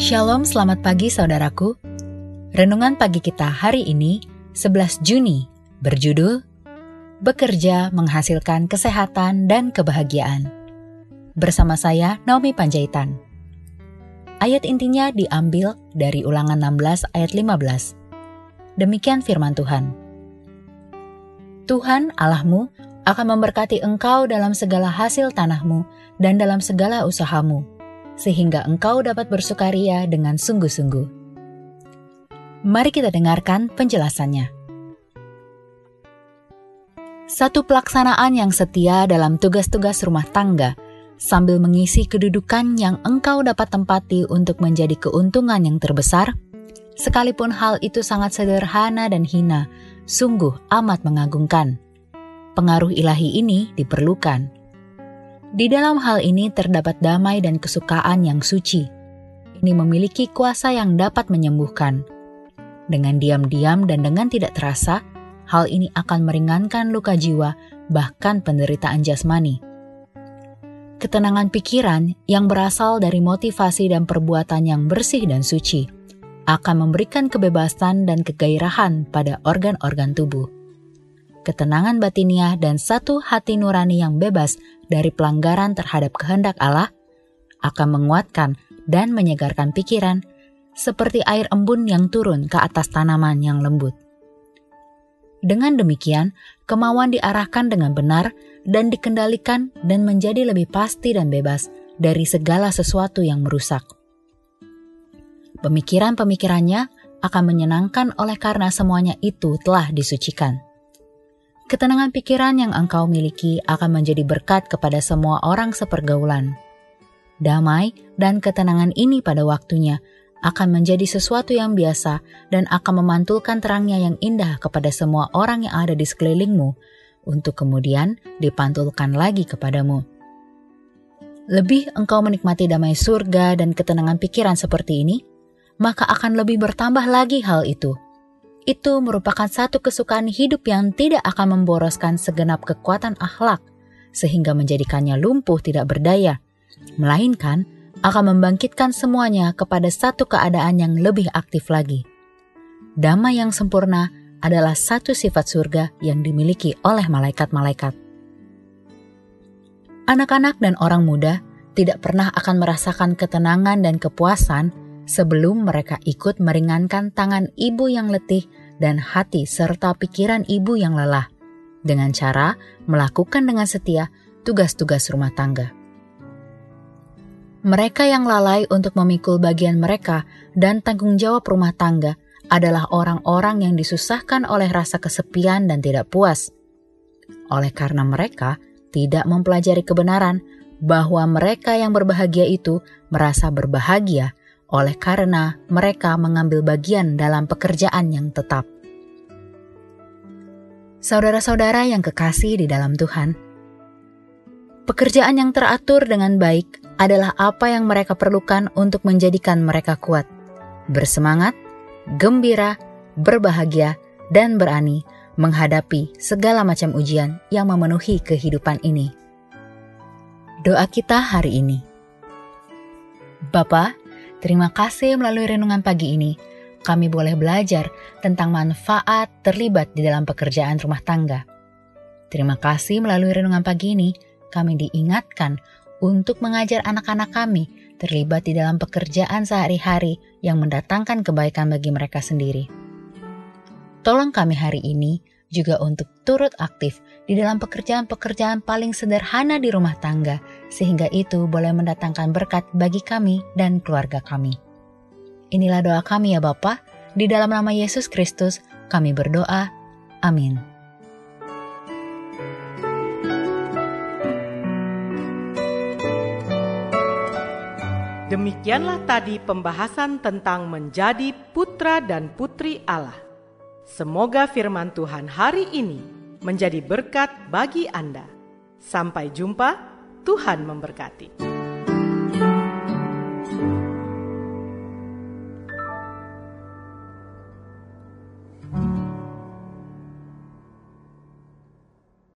Shalom, selamat pagi saudaraku. Renungan pagi kita hari ini, 11 Juni, berjudul Bekerja Menghasilkan Kesehatan dan Kebahagiaan. Bersama saya, Naomi Panjaitan. Ayat intinya diambil dari ulangan 16 ayat 15. Demikian firman Tuhan. Tuhan Allahmu akan memberkati engkau dalam segala hasil tanahmu dan dalam segala usahamu sehingga engkau dapat bersukaria dengan sungguh-sungguh. Mari kita dengarkan penjelasannya. Satu pelaksanaan yang setia dalam tugas-tugas rumah tangga sambil mengisi kedudukan yang engkau dapat tempati untuk menjadi keuntungan yang terbesar, sekalipun hal itu sangat sederhana dan hina, sungguh amat mengagumkan. Pengaruh ilahi ini diperlukan di dalam hal ini terdapat damai dan kesukaan yang suci. Ini memiliki kuasa yang dapat menyembuhkan. Dengan diam-diam dan dengan tidak terasa, hal ini akan meringankan luka jiwa, bahkan penderitaan jasmani. Ketenangan pikiran yang berasal dari motivasi dan perbuatan yang bersih dan suci akan memberikan kebebasan dan kegairahan pada organ-organ tubuh ketenangan batiniah, dan satu hati nurani yang bebas dari pelanggaran terhadap kehendak Allah akan menguatkan dan menyegarkan pikiran seperti air embun yang turun ke atas tanaman yang lembut. Dengan demikian, kemauan diarahkan dengan benar dan dikendalikan dan menjadi lebih pasti dan bebas dari segala sesuatu yang merusak. Pemikiran-pemikirannya akan menyenangkan oleh karena semuanya itu telah disucikan. Ketenangan pikiran yang engkau miliki akan menjadi berkat kepada semua orang sepergaulan. Damai dan ketenangan ini pada waktunya akan menjadi sesuatu yang biasa dan akan memantulkan terangnya yang indah kepada semua orang yang ada di sekelilingmu, untuk kemudian dipantulkan lagi kepadamu. Lebih engkau menikmati damai surga dan ketenangan pikiran seperti ini, maka akan lebih bertambah lagi hal itu itu merupakan satu kesukaan hidup yang tidak akan memboroskan segenap kekuatan akhlak, sehingga menjadikannya lumpuh tidak berdaya, melainkan akan membangkitkan semuanya kepada satu keadaan yang lebih aktif lagi. Damai yang sempurna adalah satu sifat surga yang dimiliki oleh malaikat-malaikat. Anak-anak dan orang muda tidak pernah akan merasakan ketenangan dan kepuasan sebelum mereka ikut meringankan tangan ibu yang letih dan hati serta pikiran ibu yang lelah dengan cara melakukan dengan setia tugas-tugas rumah tangga. Mereka yang lalai untuk memikul bagian mereka dan tanggung jawab rumah tangga adalah orang-orang yang disusahkan oleh rasa kesepian dan tidak puas. Oleh karena mereka tidak mempelajari kebenaran bahwa mereka yang berbahagia itu merasa berbahagia oleh karena mereka mengambil bagian dalam pekerjaan yang tetap. Saudara-saudara yang kekasih di dalam Tuhan, pekerjaan yang teratur dengan baik adalah apa yang mereka perlukan untuk menjadikan mereka kuat, bersemangat, gembira, berbahagia, dan berani menghadapi segala macam ujian yang memenuhi kehidupan ini. Doa kita hari ini. Bapak, Terima kasih melalui renungan pagi ini, kami boleh belajar tentang manfaat terlibat di dalam pekerjaan rumah tangga. Terima kasih melalui renungan pagi ini, kami diingatkan untuk mengajar anak-anak kami terlibat di dalam pekerjaan sehari-hari yang mendatangkan kebaikan bagi mereka sendiri. Tolong kami hari ini juga untuk turut aktif di dalam pekerjaan-pekerjaan paling sederhana di rumah tangga, sehingga itu boleh mendatangkan berkat bagi kami dan keluarga kami. Inilah doa kami ya Bapa, di dalam nama Yesus Kristus kami berdoa. Amin. Demikianlah tadi pembahasan tentang menjadi putra dan putri Allah. Semoga firman Tuhan hari ini menjadi berkat bagi Anda. Sampai jumpa, Tuhan memberkati.